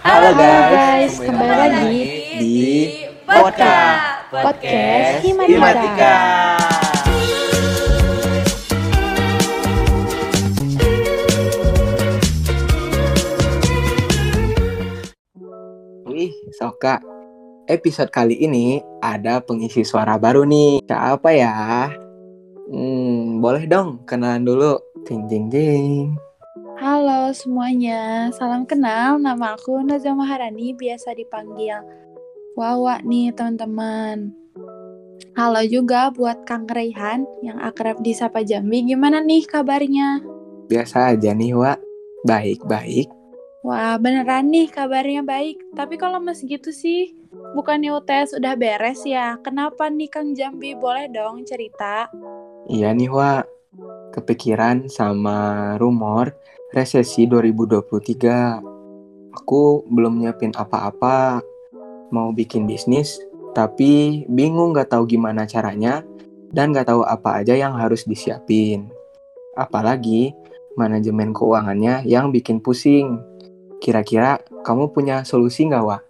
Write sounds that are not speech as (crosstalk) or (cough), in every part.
Halo guys, kembali lagi di Podka Podcast Himatika. Himatika. Wih, Soka. Episode kali ini ada pengisi suara baru nih. Siapa ya? Hmm, boleh dong kenalan dulu. Jing jing jing. Halo semuanya, salam kenal. Nama aku Nazia Maharani, biasa dipanggil Wawa nih teman-teman. Halo juga buat Kang Raihan yang akrab disapa Jambi. Gimana nih kabarnya? Biasa aja nih, Wak. Baik-baik. Wah, beneran nih kabarnya baik. Tapi kalau mas gitu sih, bukannya UTS udah beres ya? Kenapa nih Kang Jambi? Boleh dong cerita? Iya nih, Wak. Kepikiran sama rumor resesi 2023. Aku belum nyiapin apa-apa. Mau bikin bisnis, tapi bingung gak tahu gimana caranya dan gak tahu apa aja yang harus disiapin. Apalagi manajemen keuangannya yang bikin pusing. Kira-kira kamu punya solusi nggak, Wak?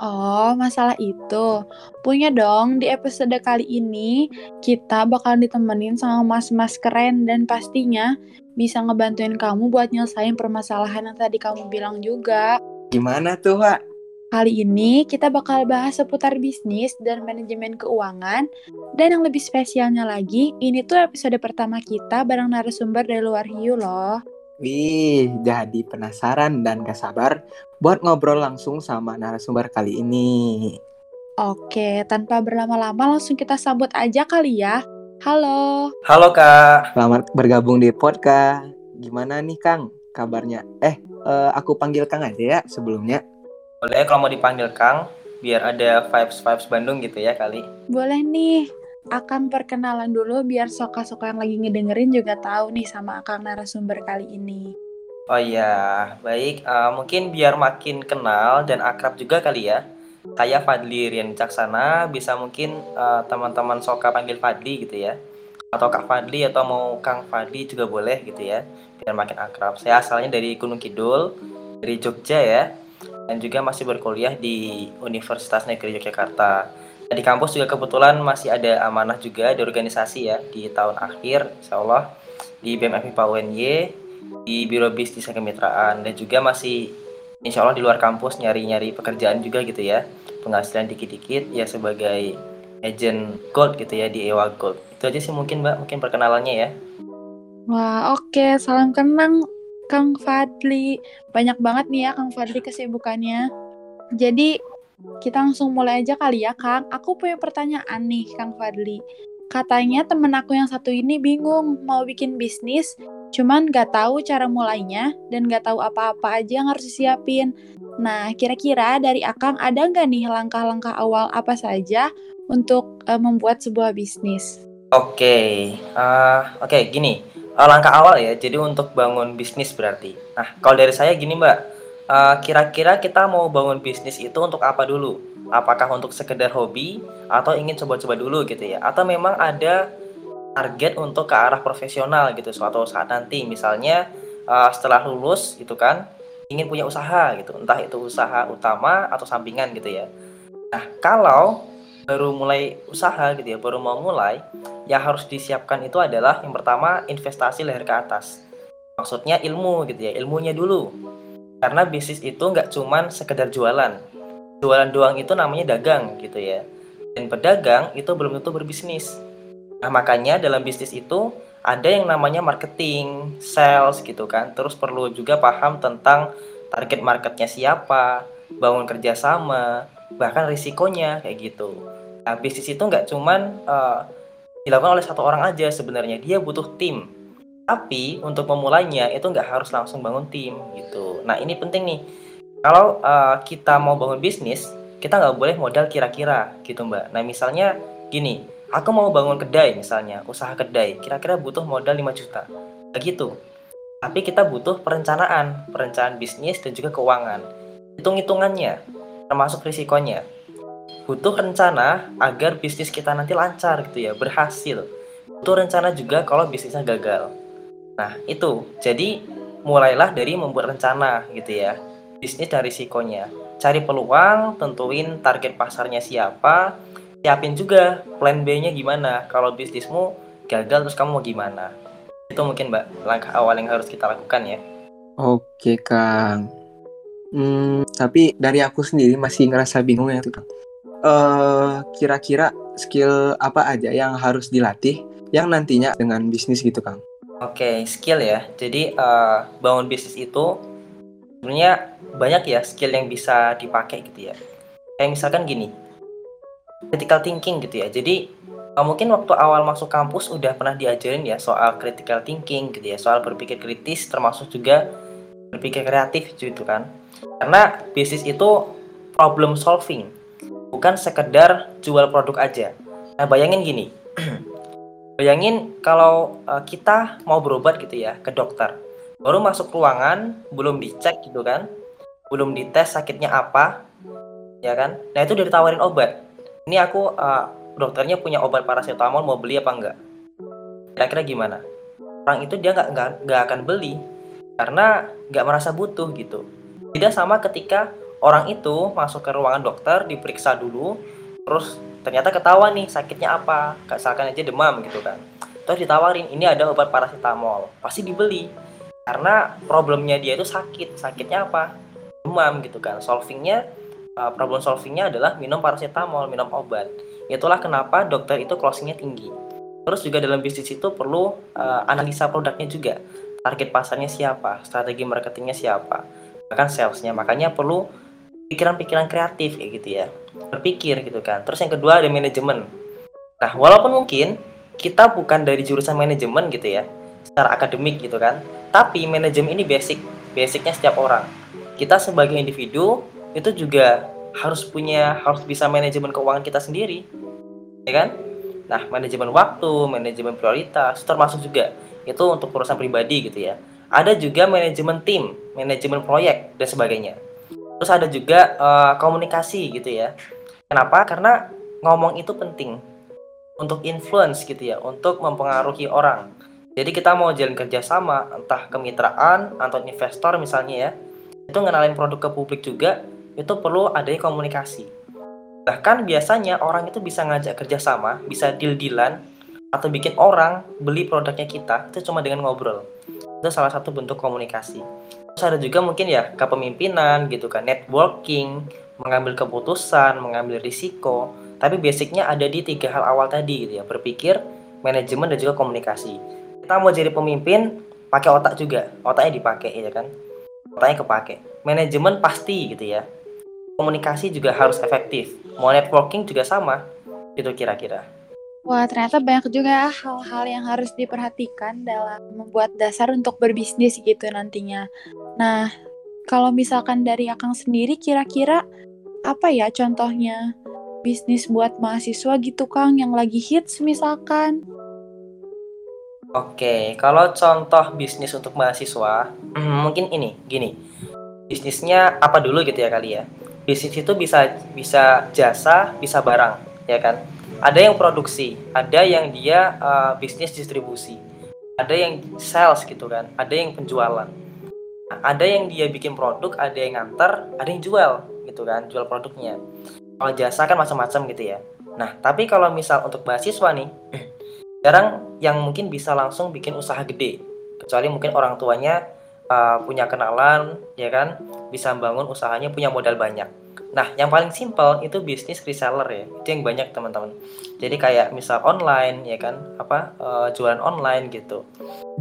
Oh, masalah itu. Punya dong, di episode kali ini kita bakal ditemenin sama mas-mas keren dan pastinya bisa ngebantuin kamu buat nyelesain permasalahan yang tadi kamu bilang juga. Gimana tuh, Wak? Kali ini kita bakal bahas seputar bisnis dan manajemen keuangan. Dan yang lebih spesialnya lagi, ini tuh episode pertama kita bareng narasumber dari luar hiu loh. Wih, jadi penasaran dan gak sabar buat ngobrol langsung sama narasumber kali ini. Oke, tanpa berlama-lama langsung kita sambut aja kali ya. Halo. Halo Kak, Selamat bergabung di podcast. Gimana nih Kang kabarnya? Eh, eh, aku panggil Kang aja ya sebelumnya. boleh kalau mau dipanggil Kang, biar ada vibes-vibes Bandung gitu ya kali. Boleh nih, akan perkenalan dulu biar soka-soka yang lagi ngedengerin juga tahu nih sama akang narasumber kali ini. Oh iya, baik. Eh, mungkin biar makin kenal dan akrab juga kali ya. Saya Fadli Rian Caksana, bisa mungkin eh, teman-teman Soka panggil Fadli gitu ya. Atau Kak Fadli atau mau Kang Fadli juga boleh gitu ya. Biar makin akrab. Saya asalnya dari Gunung Kidul, dari Jogja ya. Dan juga masih berkuliah di Universitas Negeri Yogyakarta. Di kampus juga kebetulan masih ada amanah juga di organisasi ya di tahun akhir, insya Allah di BMF IPA UNY, di Biro Bisnis Kemitraan dan juga masih insya Allah di luar kampus nyari-nyari pekerjaan juga gitu ya penghasilan dikit-dikit ya sebagai agent gold gitu ya di Ewa Gold itu aja sih mungkin mbak mungkin perkenalannya ya Wah, oke. Salam kenang Kang Fadli. Banyak banget nih ya Kang Fadli kesibukannya. Jadi, kita langsung mulai aja kali ya, Kang. Aku punya pertanyaan nih, Kang Fadli. Katanya temen aku yang satu ini bingung mau bikin bisnis, cuman gak tahu cara mulainya dan gak tahu apa-apa aja yang harus disiapin. Nah, kira-kira dari Akang ada nggak nih langkah-langkah awal apa saja untuk eh, membuat sebuah bisnis? oke eh, oke gini Eh, langkah awal ya jadi untuk bangun bisnis berarti nah kalau dari saya gini mbak Eh, kira-kira kita mau bangun bisnis itu untuk apa dulu? Apakah untuk sekedar hobi atau ingin coba-coba dulu gitu ya? Atau memang ada target untuk ke arah profesional gitu suatu saat nanti. Misalnya eh, setelah lulus gitu kan ingin punya usaha gitu. Entah itu usaha utama atau sampingan gitu ya. Nah kalau baru mulai usaha gitu ya baru mau mulai yang harus disiapkan itu adalah yang pertama investasi leher ke atas. Maksudnya ilmu gitu ya ilmunya dulu karena bisnis itu nggak cuman sekedar jualan jualan doang itu namanya dagang gitu ya dan pedagang itu belum tentu berbisnis Nah, makanya dalam bisnis itu ada yang namanya marketing, sales gitu kan. Terus perlu juga paham tentang target marketnya siapa, bangun kerjasama, bahkan risikonya kayak gitu. Nah, bisnis itu nggak cuman eh, dilakukan oleh satu orang aja sebenarnya, dia butuh tim. Tapi untuk memulainya itu nggak harus langsung bangun tim gitu. Nah ini penting nih. Kalau eh, kita mau bangun bisnis, kita nggak boleh modal kira-kira gitu mbak. Nah misalnya gini, aku mau bangun kedai misalnya, usaha kedai, kira-kira butuh modal 5 juta. Begitu. Tapi kita butuh perencanaan, perencanaan bisnis dan juga keuangan. Hitung-hitungannya, termasuk risikonya. Butuh rencana agar bisnis kita nanti lancar gitu ya, berhasil. Butuh rencana juga kalau bisnisnya gagal. Nah, itu. Jadi mulailah dari membuat rencana gitu ya. bisnis dan risikonya. Cari peluang, tentuin target pasarnya siapa, siapin juga plan B-nya gimana. Kalau bisnismu gagal terus kamu mau gimana? Itu mungkin Mbak langkah awal yang harus kita lakukan ya. Oke, Kang. Hmm, tapi dari aku sendiri masih ngerasa bingung ya tuh, Kang. Eh, kira-kira skill apa aja yang harus dilatih yang nantinya dengan bisnis gitu, Kang? Oke, skill ya. Jadi eh, bangun bisnis itu sebenarnya banyak ya skill yang bisa dipakai gitu ya. Kayak misalkan gini, critical thinking gitu ya. Jadi eh, mungkin waktu awal masuk kampus udah pernah diajarin ya soal critical thinking gitu ya, soal berpikir kritis termasuk juga berpikir kreatif gitu kan. Karena bisnis itu problem solving, bukan sekedar jual produk aja. Nah, bayangin gini. (clears throat) bayangin kalau uh, kita mau berobat gitu ya ke dokter. Baru masuk ruangan, belum dicek gitu kan. Belum dites sakitnya apa. Ya kan? Nah, itu udah ditawarin obat. Ini aku uh, dokternya punya obat paracetamol mau beli apa enggak? Kira-kira gimana? Orang itu dia nggak nggak akan beli karena nggak merasa butuh gitu. Tidak sama ketika orang itu masuk ke ruangan dokter diperiksa dulu, terus ternyata ketahuan nih sakitnya apa. Misalkan aja demam gitu kan. Terus ditawarin ini ada obat paracetamol. Pasti dibeli. Karena problemnya dia itu sakit. Sakitnya apa? Demam gitu kan. Solvingnya uh, problem solvingnya adalah minum paracetamol minum obat. Itulah kenapa dokter itu closingnya tinggi. Terus juga dalam bisnis itu perlu uh, analisa produknya juga. Target pasarnya siapa? Strategi marketingnya siapa? Bahkan salesnya. Makanya perlu pikiran-pikiran kreatif kayak gitu ya. Berpikir gitu kan. Terus yang kedua ada manajemen. Nah walaupun mungkin kita bukan dari jurusan manajemen gitu ya secara akademik gitu kan tapi manajemen ini basic basicnya setiap orang. Kita sebagai individu itu juga harus punya harus bisa manajemen keuangan kita sendiri ya kan? Nah manajemen waktu manajemen prioritas termasuk juga itu untuk perusahaan pribadi gitu ya. Ada juga manajemen tim manajemen proyek dan sebagainya Terus ada juga uh, komunikasi gitu ya. Kenapa? Karena ngomong itu penting untuk influence gitu ya, untuk mempengaruhi orang. Jadi kita mau jalan kerjasama, entah kemitraan atau investor misalnya ya, itu ngenalin produk ke publik juga, itu perlu adanya komunikasi. Bahkan biasanya orang itu bisa ngajak kerjasama, bisa deal-dealan, atau bikin orang beli produknya kita, itu cuma dengan ngobrol. Itu salah satu bentuk komunikasi. Ada juga mungkin ya kepemimpinan gitu kan, networking, mengambil keputusan, mengambil risiko. Tapi basicnya ada di tiga hal awal tadi gitu ya, berpikir, manajemen dan juga komunikasi. Kita mau jadi pemimpin, pakai otak juga, otaknya dipakai ya kan, otaknya kepake. Manajemen pasti gitu ya, komunikasi juga harus efektif. Mau networking juga sama, gitu kira-kira. Wah, ternyata banyak juga hal-hal yang harus diperhatikan dalam membuat dasar untuk berbisnis gitu nantinya. Nah, kalau misalkan dari Akang sendiri kira-kira apa ya contohnya bisnis buat mahasiswa gitu Kang yang lagi hits misalkan? Oke, kalau contoh bisnis untuk mahasiswa, hmm, mungkin ini, gini. Bisnisnya apa dulu gitu ya kali ya. Bisnis itu bisa bisa jasa, bisa barang, ya kan? ada yang produksi ada yang dia uh, bisnis distribusi ada yang sales gitu kan ada yang penjualan ada yang dia bikin produk ada yang nganter ada yang jual gitu kan jual produknya. Kalau jasa kan macam-macam gitu ya. Nah tapi kalau misal untuk mahasiswa nih (clears throat) jarang yang mungkin bisa langsung bikin usaha gede. Kecuali mungkin orang tuanya uh, punya kenalan ya kan bisa bangun usahanya punya modal banyak Nah, yang paling simpel itu bisnis reseller ya. Itu yang banyak teman-teman. Jadi kayak misal online ya kan, apa uh, jualan online gitu.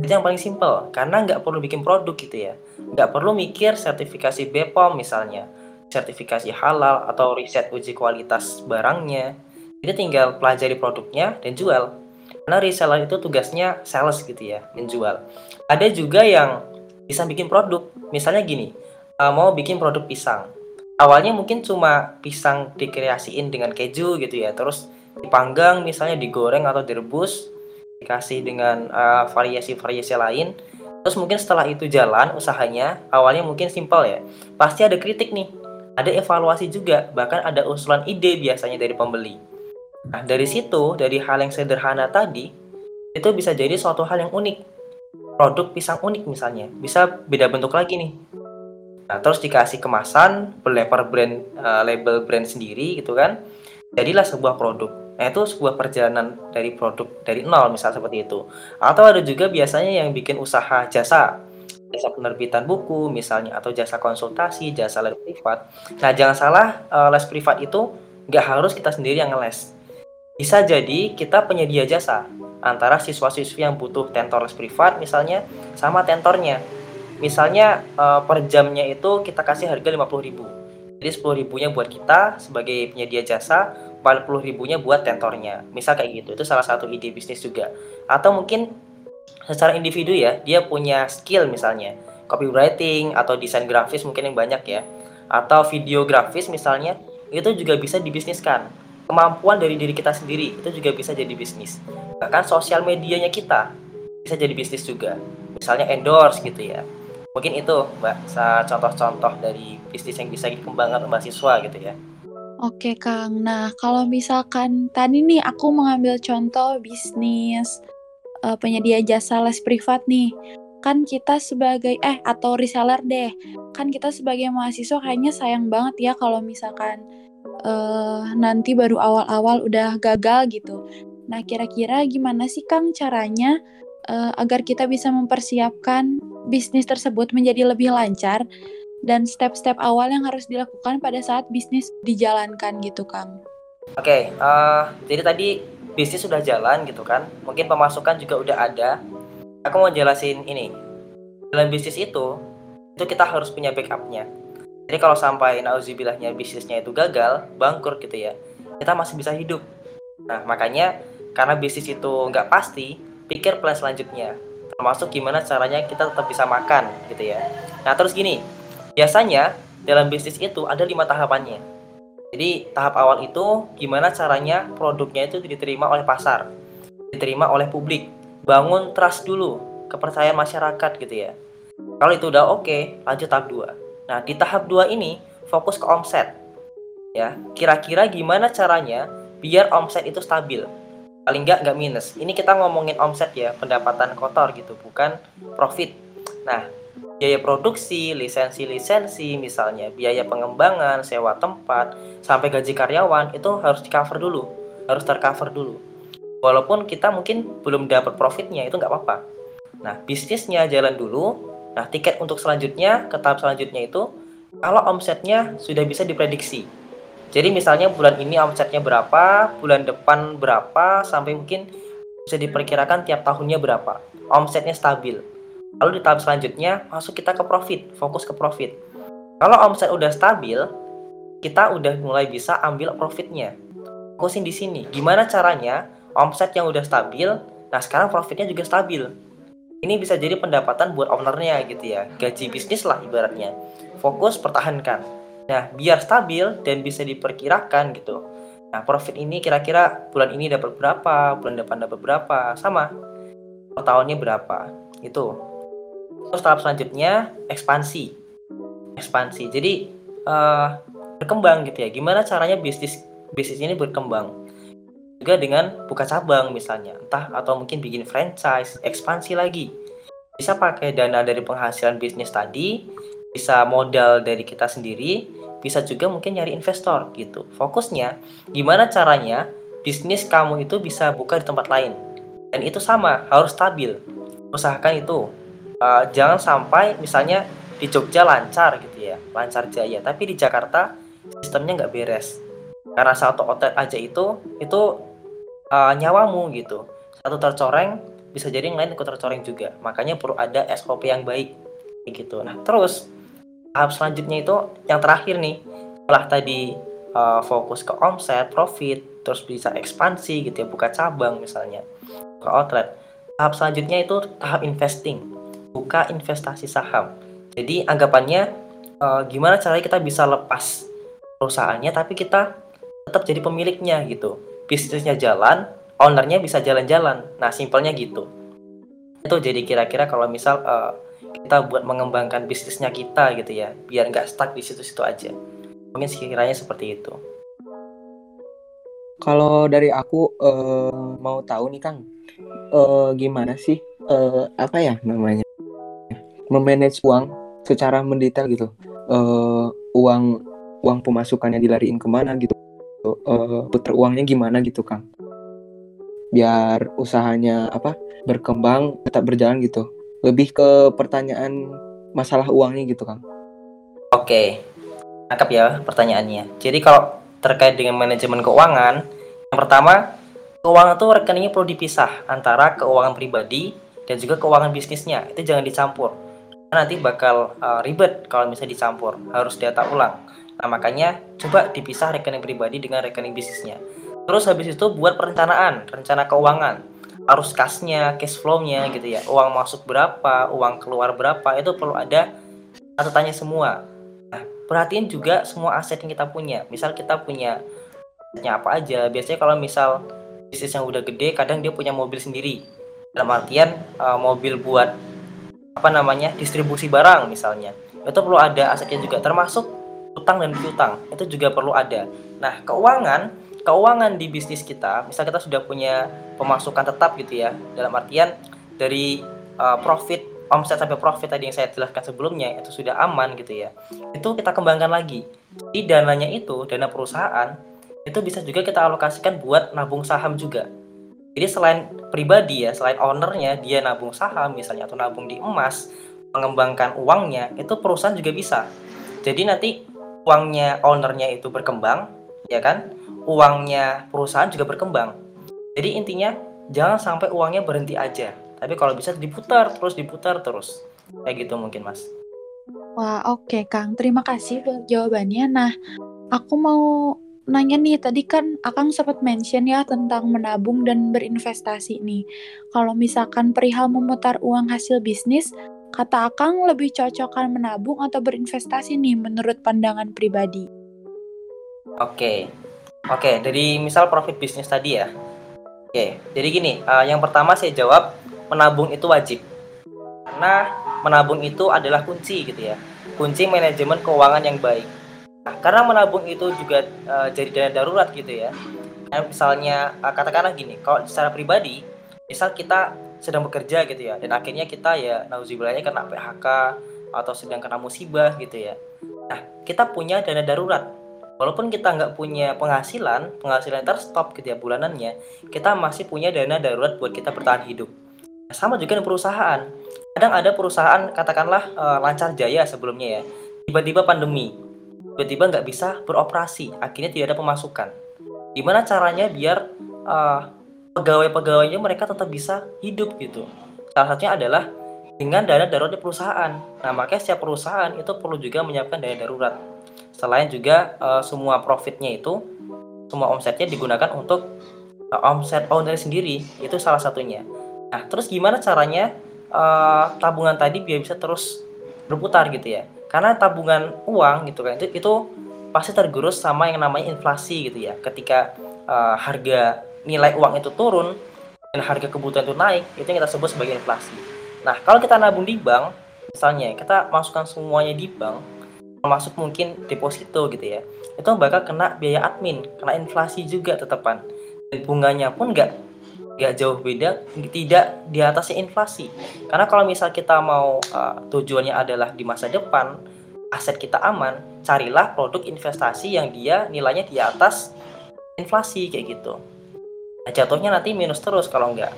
Itu yang paling simpel karena nggak perlu bikin produk gitu ya. Nggak perlu mikir sertifikasi BPOM misalnya, sertifikasi halal atau riset uji kualitas barangnya. Jadi tinggal pelajari produknya dan jual. Karena reseller itu tugasnya sales gitu ya, menjual. Ada juga yang bisa bikin produk. Misalnya gini, uh, mau bikin produk pisang awalnya mungkin cuma pisang dikreasiin dengan keju gitu ya. Terus dipanggang misalnya digoreng atau direbus dikasih dengan uh, variasi-variasi lain. Terus mungkin setelah itu jalan usahanya awalnya mungkin simpel ya. Pasti ada kritik nih ada evaluasi juga bahkan ada usulan ide biasanya dari pembeli. Nah dari situ dari hal yang sederhana tadi itu bisa jadi suatu hal yang unik. Produk pisang unik misalnya bisa beda bentuk lagi nih Nah, terus dikasih kemasan, berlempar brand uh, label brand sendiri gitu kan. Jadilah sebuah produk. Nah, itu sebuah perjalanan dari produk dari nol misal seperti itu. Atau ada juga biasanya yang bikin usaha jasa jasa penerbitan buku misalnya atau jasa konsultasi, jasa les privat. Nah, jangan salah uh, les privat itu nggak harus kita sendiri yang ngeles. Bisa jadi kita penyedia jasa antara siswa-siswi yang butuh tentor les privat misalnya sama tentornya misalnya uh, per jamnya itu kita kasih harga 50.000 jadi 10 ribunya buat kita sebagai penyedia jasa 40 ribunya buat tentornya. Misal kayak gitu itu salah satu ide bisnis juga. Atau mungkin secara individu ya dia punya skill misalnya. Copywriting atau desain grafis mungkin yang banyak ya. Atau video grafis misalnya itu juga bisa dibisniskan. Kemampuan dari diri kita sendiri itu juga bisa jadi bisnis. Bahkan sosial medianya kita bisa jadi bisnis juga. Misalnya endorse gitu ya Mungkin itu Mbak, contoh-contoh dari bisnis yang bisa dikembangkan mahasiswa gitu ya. Oke Kang, nah kalau misalkan tadi nih aku mengambil contoh bisnis uh, penyedia jasa les privat nih, kan kita sebagai eh atau reseller deh, kan kita sebagai mahasiswa kayaknya sayang banget ya kalau misalkan uh, nanti baru awal-awal udah gagal gitu. Nah kira-kira gimana sih Kang caranya uh, agar kita bisa mempersiapkan bisnis tersebut menjadi lebih lancar dan step-step awal yang harus dilakukan pada saat bisnis dijalankan gitu Kang. Oke, okay, uh, eh, jadi tadi bisnis sudah jalan gitu kan, mungkin pemasukan juga udah ada. Aku mau jelasin ini. Dalam bisnis itu, itu kita harus punya backupnya. Jadi kalau sampai nauzibillahnya bisnisnya itu gagal, bangkrut gitu ya, kita masih bisa hidup. Nah makanya karena bisnis itu nggak pasti, pikir plan selanjutnya termasuk gimana caranya kita tetap bisa makan gitu ya. Nah terus gini biasanya dalam bisnis itu ada lima tahapannya. Jadi tahap awal itu gimana caranya produknya itu diterima oleh pasar diterima oleh publik. Bangun trust dulu kepercayaan masyarakat gitu ya. Kalau itu udah oke lanjut tahap 2 nah di tahap 2 ini fokus ke omset ya. Kira-kira gimana caranya biar omset itu stabil paling nggak nggak minus. Ini kita ngomongin omset ya, pendapatan kotor gitu, bukan profit. Nah, biaya produksi, lisensi-lisensi misalnya, biaya pengembangan, sewa tempat, sampai gaji karyawan itu harus di cover dulu, harus tercover dulu. Walaupun kita mungkin belum dapat profitnya itu nggak apa-apa. Nah, bisnisnya jalan dulu. Nah, tiket untuk selanjutnya, ke tahap selanjutnya itu, kalau omsetnya sudah bisa diprediksi jadi misalnya bulan ini omsetnya berapa, bulan depan berapa, sampai mungkin bisa diperkirakan tiap tahunnya berapa. Omsetnya stabil. Lalu di tahap selanjutnya masuk kita ke profit, fokus ke profit. Kalau omset udah stabil, kita udah mulai bisa ambil profitnya. Fokusin di sini. Gimana caranya omset yang udah stabil, nah sekarang profitnya juga stabil. Ini bisa jadi pendapatan buat ownernya gitu ya. Gaji bisnis lah ibaratnya. Fokus pertahankan Nah, biar stabil dan bisa diperkirakan gitu. Nah, profit ini kira-kira bulan ini dapat berapa, bulan depan dapat berapa, sama. Per tahunnya berapa. Itu. Terus tahap selanjutnya ekspansi. Ekspansi. Jadi uh, berkembang gitu ya. Gimana caranya bisnis bisnis ini berkembang? Juga dengan buka cabang misalnya, entah atau mungkin bikin franchise, ekspansi lagi. Bisa pakai dana dari penghasilan bisnis tadi, bisa modal dari kita sendiri, bisa juga mungkin nyari investor gitu. Fokusnya gimana caranya bisnis kamu itu bisa buka di tempat lain. Dan itu sama, harus stabil. Usahakan itu. Uh, jangan sampai misalnya di Jogja lancar gitu ya, lancar jaya, tapi di Jakarta sistemnya nggak beres. Karena satu outlet aja itu itu uh, nyawamu gitu. Satu tercoreng bisa jadi yang lain ikut tercoreng juga. Makanya perlu ada SOP yang baik gitu. Nah, terus tahap selanjutnya itu yang terakhir nih. Setelah tadi uh, fokus ke omset profit terus bisa ekspansi gitu ya buka cabang misalnya ke outlet. Tahap selanjutnya itu tahap investing buka investasi saham. Jadi anggapannya uh, gimana caranya kita bisa lepas perusahaannya tapi kita tetap jadi pemiliknya gitu. Bisnisnya jalan ownernya bisa jalan-jalan. Nah simpelnya gitu. Itu jadi kira-kira kalau misal uh, kita buat mengembangkan bisnisnya kita gitu ya biar nggak stuck di situ-situ aja. Mungkin sekiranya seperti itu. Kalau dari aku uh, mau tahu nih kang uh, gimana sih uh, apa ya namanya memanage uang secara mendetail gitu. Eh, uang uang pemasukannya dilariin ke mana gitu. Eh, puter uangnya gimana gitu kang. Biar usahanya apa berkembang tetap berjalan gitu lebih ke pertanyaan masalah uangnya gitu kang Oke, tangkap ya pertanyaannya. Jadi kalau terkait dengan manajemen keuangan, yang pertama, keuangan itu rekeningnya perlu dipisah antara keuangan pribadi dan juga keuangan bisnisnya. Itu jangan dicampur. Karena nanti bakal uh, ribet kalau misalnya dicampur, harus data ulang. Nah, makanya coba dipisah rekening pribadi dengan rekening bisnisnya. Terus habis itu buat perencanaan, rencana keuangan. Arus kasnya, cash flow-nya gitu ya. Uang masuk berapa, uang keluar berapa, itu perlu ada catatannya semua. Perhatiin juga semua aset yang kita punya. Misal kita punya asetnya apa aja. Biasanya kalau misal bisnis yang udah gede kadang dia punya mobil sendiri. Dalam artian uh, mobil buat apa namanya distribusi barang misalnya. Itu perlu ada asetnya juga. Termasuk utang dan piutang. Itu juga perlu ada. Nah keuangan keuangan di bisnis kita misal kita sudah punya pemasukan tetap gitu ya dalam artian dari uh, profit omset sampai profit tadi yang saya jelaskan sebelumnya itu sudah aman gitu ya. Itu kita kembangkan lagi. Di dananya itu dana perusahaan itu bisa juga kita alokasikan buat nabung saham juga. Jadi selain pribadi ya selain ownernya dia nabung saham misalnya atau nabung di emas mengembangkan uangnya itu perusahaan juga bisa. Jadi nanti uangnya ownernya itu berkembang ya kan uangnya perusahaan juga berkembang jadi intinya jangan sampai uangnya berhenti aja tapi kalau bisa diputar terus diputar terus kayak gitu mungkin mas Wah, oke okay, Kang. Terima kasih buat jawabannya. Nah, aku mau nanya nih, tadi kan Akang sempat mention ya tentang menabung dan berinvestasi nih. Kalau misalkan perihal memutar uang hasil bisnis, kata Akang lebih cocokan menabung atau berinvestasi nih menurut pandangan pribadi? Oke, okay. Oke. Okay, dari misal profit bisnis tadi ya. Oke, okay. jadi gini, uh, yang pertama saya jawab menabung itu wajib karena menabung itu adalah kunci gitu ya kunci manajemen keuangan yang baik nah, karena menabung itu juga uh, jadi dana darurat gitu ya nah, misalnya uh, katakanlah gini kalau secara pribadi misal kita sedang bekerja gitu ya dan akhirnya kita ya nauzubillahnya kena PHK atau sedang kena musibah gitu ya nah kita punya dana darurat walaupun kita nggak punya penghasilan penghasilan terstop ya bulanannya kita masih punya dana darurat buat kita bertahan hidup sama juga dengan perusahaan. Kadang ada perusahaan katakanlah uh, lancar jaya sebelumnya ya, tiba-tiba pandemi, tiba-tiba nggak bisa beroperasi, akhirnya tidak ada pemasukan. Gimana caranya biar uh, pegawai-pegawainya mereka tetap bisa hidup gitu? Salah satunya adalah dengan dana darurat di perusahaan. Nah, makanya setiap perusahaan itu perlu juga menyiapkan dana darurat. Selain juga uh, semua profitnya itu, semua omsetnya digunakan untuk uh, omset owner sendiri, itu salah satunya. Nah, terus gimana caranya uh, tabungan tadi biar bisa terus berputar gitu ya? Karena tabungan uang gitu kan itu itu pasti tergerus sama yang namanya inflasi gitu ya. Ketika uh, harga nilai uang itu turun dan harga kebutuhan itu naik, itu yang kita sebut sebagai inflasi. Nah, kalau kita nabung di bank, misalnya kita masukkan semuanya di bank, termasuk mungkin deposito gitu ya, itu bakal kena biaya admin, kena inflasi juga tetepan. Dan bunganya pun nggak nggak jauh beda tidak di atasnya inflasi. Karena kalau misal kita mau uh, tujuannya adalah di masa depan aset kita aman carilah produk investasi yang dia nilainya di atas inflasi kayak gitu. Nah, jatuhnya nanti minus terus kalau enggak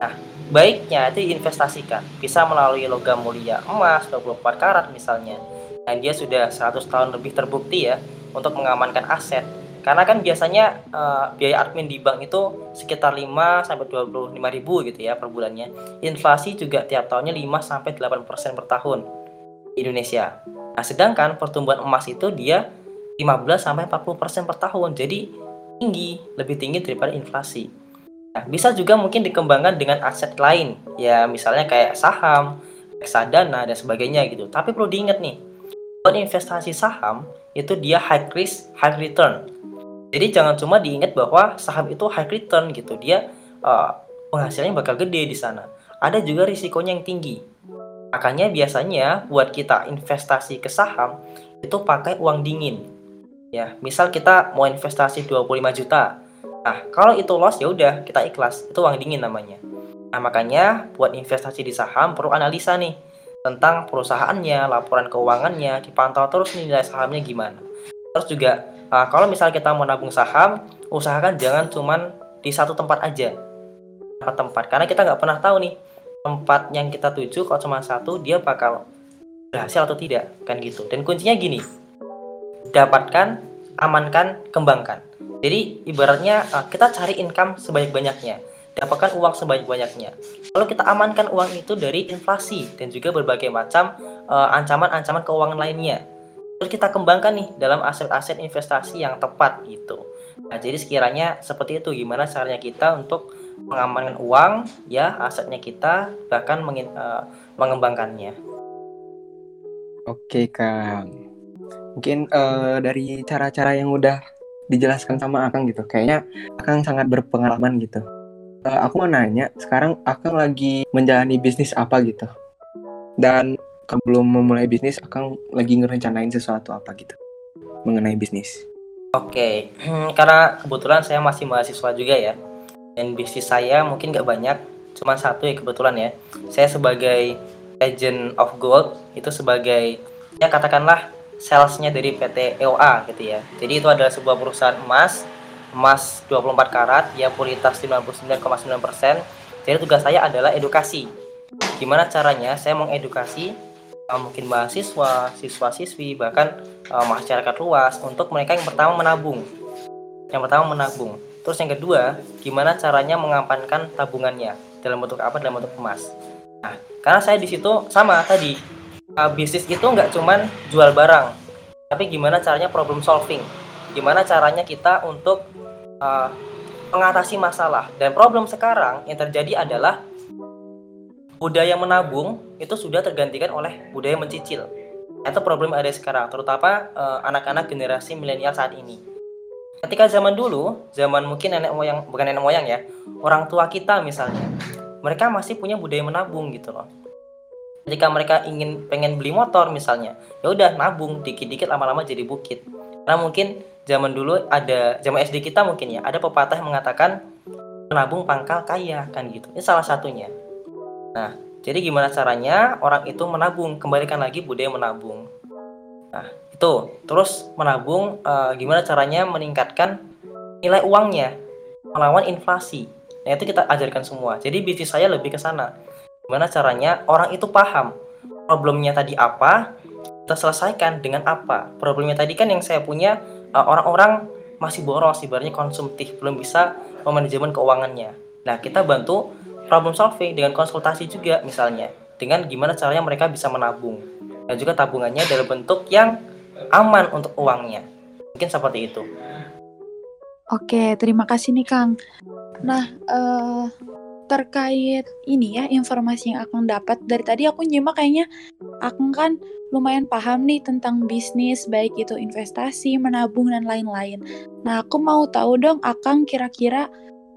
nah baiknya itu diinvestasikan bisa melalui logam mulia emas 24 karat misalnya dan dia sudah 100 tahun lebih terbukti ya untuk mengamankan aset karena kan biasanya uh, biaya admin di bank itu sekitar 5 sampai 25 ribu gitu ya per bulannya. Inflasi juga tiap tahunnya 5 sampai 8% per tahun di Indonesia. Nah, sedangkan pertumbuhan emas itu dia 15 sampai 40% per tahun. Jadi tinggi, lebih tinggi daripada inflasi. Nah, bisa juga mungkin dikembangkan dengan aset lain, ya misalnya kayak saham, reksadana dan sebagainya gitu. Tapi perlu diingat nih, buat investasi saham itu dia high risk, high return. Jadi jangan cuma diingat bahwa saham itu high return gitu. Dia uh, penghasilannya bakal gede di sana. Ada juga risikonya yang tinggi. Makanya biasanya buat kita investasi ke saham itu pakai uang dingin. Ya, misal kita mau investasi 25 juta. Nah, kalau itu loss ya udah kita ikhlas. Itu uang dingin namanya. Nah, makanya buat investasi di saham perlu analisa nih. Tentang perusahaannya, laporan keuangannya, dipantau terus nilai sahamnya gimana. Terus juga uh, kalau misal kita mau nabung saham, usahakan jangan cuman di satu tempat aja. Tempat karena kita nggak pernah tahu nih tempat yang kita tuju kalau cuma satu dia bakal berhasil atau tidak kan gitu. Dan kuncinya gini, dapatkan, amankan, kembangkan. Jadi ibaratnya uh, kita cari income sebanyak-banyaknya, dapatkan uang sebanyak-banyaknya. Kalau kita amankan uang itu dari inflasi dan juga berbagai macam uh, ancaman-ancaman uh, keuangan lainnya. Terus kita kembangkan nih dalam aset-aset investasi yang tepat gitu. Nah, jadi sekiranya seperti itu gimana caranya kita untuk mengamankan uang ya asetnya kita bahkan uh, mengembangkannya. Oke Kang, mungkin uh, dari cara-cara yang udah dijelaskan sama Akang gitu. Kayaknya Akang sangat berpengalaman gitu. Uh, aku mau nanya, sekarang Akang lagi menjalani bisnis apa gitu? Dan sebelum memulai bisnis, Akang lagi ngerencanain sesuatu apa gitu mengenai bisnis? Oke, okay. (clears throat) karena kebetulan saya masih mahasiswa juga ya, dan bisnis saya mungkin nggak banyak, cuma satu ya kebetulan ya. Saya sebagai agent of gold itu sebagai ya katakanlah salesnya dari PT EOA gitu ya. Jadi itu adalah sebuah perusahaan emas, emas 24 karat, ya puritas 99,9%. Jadi tugas saya adalah edukasi. Gimana caranya saya mengedukasi uh, mungkin mahasiswa, siswa-siswi, bahkan uh, masyarakat luas untuk mereka yang pertama menabung. Yang pertama menabung. Terus yang kedua, gimana caranya mengampankan tabungannya dalam bentuk apa? Dalam bentuk emas. Nah, karena saya di situ sama tadi uh, bisnis itu nggak cuman jual barang, tapi gimana caranya problem solving, gimana caranya kita untuk uh, mengatasi masalah. Dan problem sekarang yang terjadi adalah budaya menabung itu sudah tergantikan oleh budaya mencicil. Itu problem ada sekarang, terutama uh, anak-anak generasi milenial saat ini. Ketika zaman dulu, zaman mungkin nenek moyang, bukan nenek moyang ya, orang tua kita misalnya, mereka masih punya budaya menabung gitu loh ketika mereka ingin pengen beli motor misalnya ya udah nabung dikit-dikit lama-lama jadi bukit karena mungkin zaman dulu ada zaman SD kita mungkin ya ada pepatah yang mengatakan menabung pangkal kaya kan gitu. Ini salah satunya. Nah jadi gimana caranya orang itu menabung? Kembalikan lagi budaya menabung. Nah itu. Terus menabung uh, gimana caranya meningkatkan nilai uangnya? Melawan inflasi. Nah itu kita ajarkan semua. Jadi bisnis saya lebih ke sana. Gimana caranya orang itu paham problemnya tadi apa, kita selesaikan dengan apa. Problemnya tadi kan yang saya punya orang-orang uh, masih boros, ibaratnya konsumtif, belum bisa memanajemen keuangannya. Nah, kita bantu problem solving dengan konsultasi juga misalnya, dengan gimana caranya mereka bisa menabung. Dan juga tabungannya dalam bentuk yang aman untuk uangnya. Mungkin seperti itu. Oke, terima kasih nih Kang. Nah, uh, terkait ini ya informasi yang aku dapat dari tadi aku nyimak kayaknya aku kan lumayan paham nih tentang bisnis baik itu investasi, menabung dan lain-lain. Nah, aku mau tahu dong Akang kira-kira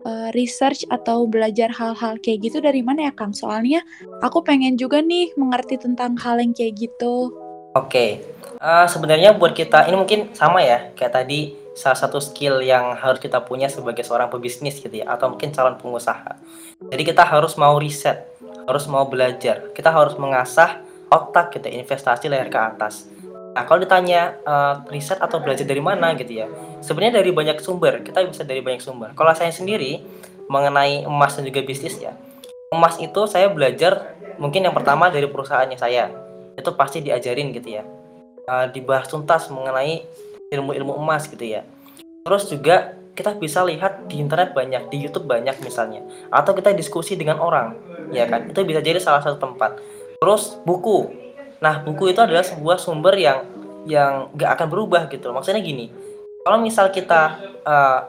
uh, research atau belajar hal-hal kayak gitu dari mana ya Kang? Soalnya aku pengen juga nih mengerti tentang hal yang kayak gitu. Oke. Uh, sebenarnya buat kita ini mungkin sama ya kayak tadi salah satu skill yang harus kita punya sebagai seorang pebisnis gitu ya atau mungkin calon pengusaha. Jadi kita harus mau riset, harus mau belajar, kita harus mengasah otak kita gitu, investasi leher ke atas. Nah kalau ditanya uh, riset atau belajar dari mana gitu ya, sebenarnya dari banyak sumber, kita bisa dari banyak sumber. Kalau saya sendiri mengenai emas dan juga bisnis ya, emas itu saya belajar mungkin yang pertama dari perusahaannya saya, itu pasti diajarin gitu ya, uh, dibahas tuntas mengenai ilmu-ilmu emas gitu ya. Terus juga kita bisa lihat di internet banyak, di YouTube banyak misalnya, atau kita diskusi dengan orang, ya kan? Itu bisa jadi salah satu tempat. Terus buku. Nah, buku itu adalah sebuah sumber yang yang gak akan berubah gitu. Maksudnya gini, kalau misal kita uh,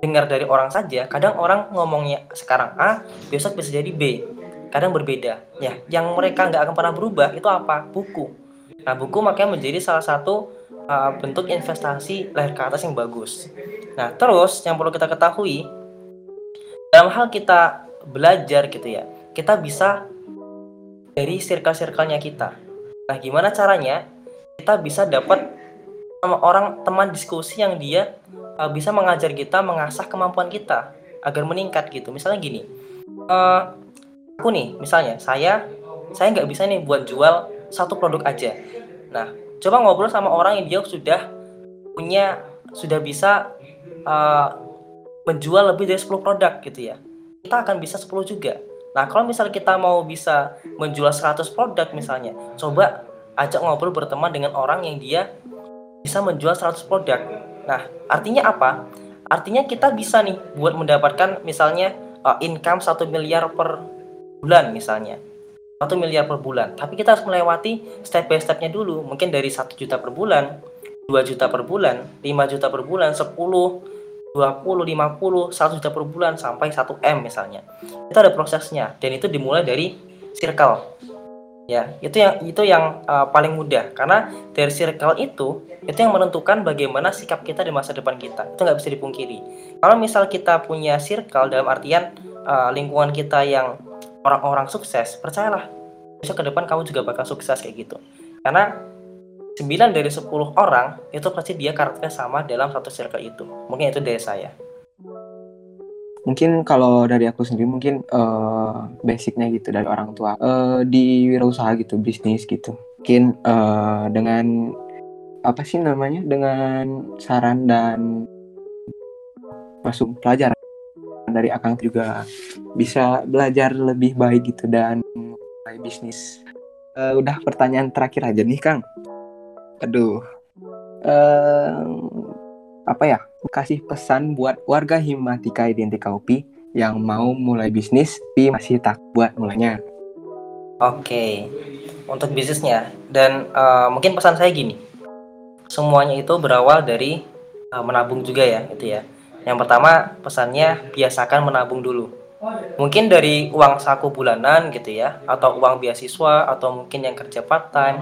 dengar dari orang saja, kadang orang ngomongnya sekarang A, besok bisa jadi B. Kadang berbeda. Ya, yang mereka nggak akan pernah berubah itu apa? Buku. Nah, buku makanya menjadi salah satu uh, bentuk investasi leher ke atas yang bagus. Nah, terus yang perlu kita ketahui dalam hal kita belajar gitu ya, kita bisa dari circle-circle-nya kita. Nah, gimana caranya kita bisa dapat sama orang teman diskusi yang dia uh, bisa mengajar kita mengasah kemampuan kita agar meningkat gitu. Misalnya gini, uh, aku nih, misalnya saya saya nggak bisa nih buat jual satu produk aja. Nah, coba ngobrol sama orang yang dia sudah punya sudah bisa uh, menjual lebih dari 10 produk gitu ya. Kita akan bisa 10 juga. Nah, kalau misal kita mau bisa menjual 100 produk misalnya, coba ajak ngobrol berteman dengan orang yang dia bisa menjual 100 produk. Nah, artinya apa? Artinya kita bisa nih buat mendapatkan misalnya uh, income 1 miliar per bulan misalnya. 1 miliar per bulan. Tapi kita harus melewati step by stepnya dulu. Mungkin dari 1 juta per bulan, 2 juta per bulan, 5 juta per bulan, 10, 20, 50, 100 juta per bulan sampai 1 M misalnya. Itu ada prosesnya dan itu dimulai dari circle. Ya, itu yang itu yang uh, paling mudah karena dari circle itu itu yang menentukan bagaimana sikap kita di masa depan kita. Itu nggak bisa dipungkiri. Kalau misal kita punya circle dalam artian uh, lingkungan kita yang orang-orang sukses, percayalah. Besok ke depan kamu juga bakal sukses kayak gitu. Karena 9 dari 10 orang itu pasti dia karakternya sama dalam satu circle itu. Mungkin itu dari saya. Mungkin kalau dari aku sendiri mungkin uh, basicnya gitu dari orang tua. Uh, di wirausaha gitu bisnis gitu. Mungkin uh, dengan apa sih namanya dengan saran dan masuk pelajaran dari akang juga bisa belajar lebih baik gitu dan mulai bisnis. Uh, udah pertanyaan terakhir aja nih kang. Aduh. Uh, apa ya? Kasih pesan buat warga Himatika Identika UPI yang mau mulai bisnis tapi masih tak buat mulainya. Oke, untuk bisnisnya. Dan uh, mungkin pesan saya gini, semuanya itu berawal dari uh, menabung juga ya, itu ya. Yang pertama pesannya biasakan menabung dulu. Mungkin dari uang saku bulanan gitu ya, atau uang beasiswa, atau mungkin yang kerja part time,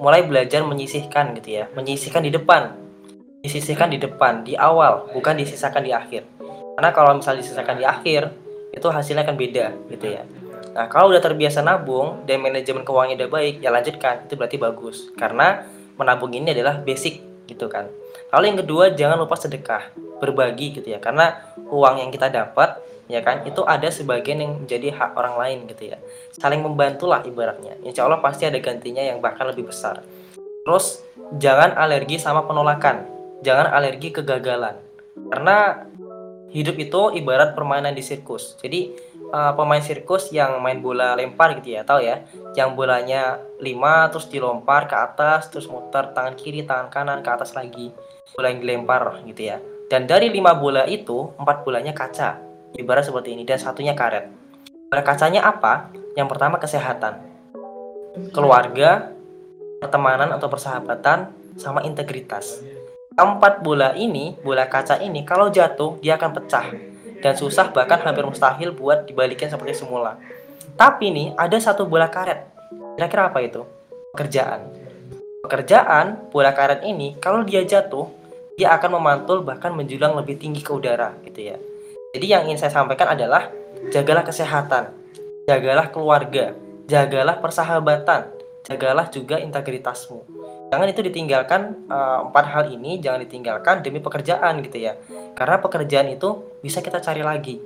mulai belajar menyisihkan gitu ya, menyisihkan di depan disisihkan di depan, di awal, bukan disisakan di akhir. Karena kalau misalnya disisakan di akhir, itu hasilnya akan beda gitu ya. Nah, kalau udah terbiasa nabung dan manajemen keuangannya udah baik, ya lanjutkan. Itu berarti bagus. Karena menabung ini adalah basic gitu kan. Lalu yang kedua, jangan lupa sedekah, berbagi gitu ya. Karena uang yang kita dapat ya kan itu ada sebagian yang menjadi hak orang lain gitu ya. Saling membantulah ibaratnya. Insya Allah pasti ada gantinya yang bahkan lebih besar. Terus jangan alergi sama penolakan. Jangan alergi kegagalan. Karena hidup itu ibarat permainan di sirkus. Jadi uh, pemain sirkus yang main bola lempar gitu ya tahu ya? Yang bolanya 5 terus dilempar ke atas terus muter tangan kiri tangan kanan ke atas lagi bola yang dilempar gitu ya dan dari lima bola itu empat bolanya kaca ibarat seperti ini dan satunya karet bola kacanya apa yang pertama kesehatan keluarga pertemanan atau persahabatan sama integritas Empat bola ini, bola kaca ini, kalau jatuh dia akan pecah dan susah bahkan hampir mustahil buat dibalikin seperti semula. Tapi nih ada satu bola karet. Kira-kira apa itu? Pekerjaan. Pekerjaan bola karet ini kalau dia jatuh dia akan memantul bahkan menjulang lebih tinggi ke udara gitu ya. Jadi yang ingin saya sampaikan adalah jagalah kesehatan, jagalah keluarga, jagalah persahabatan, jagalah juga integritasmu. Jangan itu ditinggalkan uh, empat hal ini jangan ditinggalkan demi pekerjaan gitu ya. Karena pekerjaan itu bisa kita cari lagi.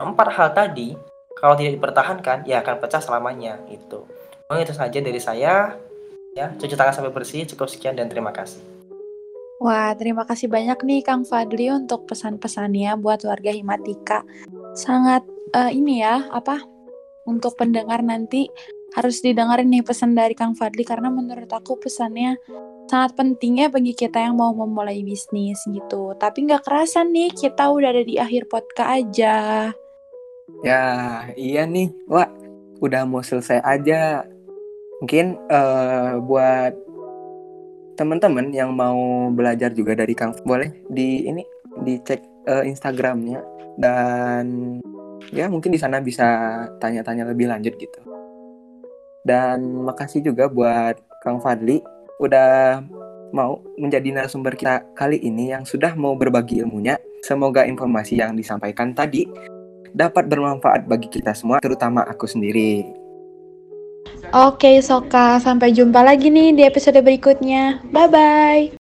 Empat hal tadi kalau tidak dipertahankan ya akan pecah selamanya itu Mungkin itu saja dari saya ya. Cuci tangan sampai bersih cukup sekian dan terima kasih Wah, terima kasih banyak nih Kang Fadli untuk pesan-pesannya buat warga Himatika. Sangat uh, ini ya, apa? Untuk pendengar nanti harus didengarin nih pesan dari Kang Fadli karena menurut aku pesannya sangat pentingnya bagi kita yang mau memulai bisnis gitu. Tapi nggak kerasa nih kita udah ada di akhir podcast aja. Ya iya nih, wah udah mau selesai aja. Mungkin uh, buat teman-teman yang mau belajar juga dari Kang boleh di ini dicek uh, Instagramnya dan ya mungkin di sana bisa tanya-tanya lebih lanjut gitu. Dan makasih juga buat Kang Fadli udah mau menjadi narasumber kita kali ini yang sudah mau berbagi ilmunya. Semoga informasi yang disampaikan tadi dapat bermanfaat bagi kita semua, terutama aku sendiri. Oke, Soka. Sampai jumpa lagi nih di episode berikutnya. Bye-bye.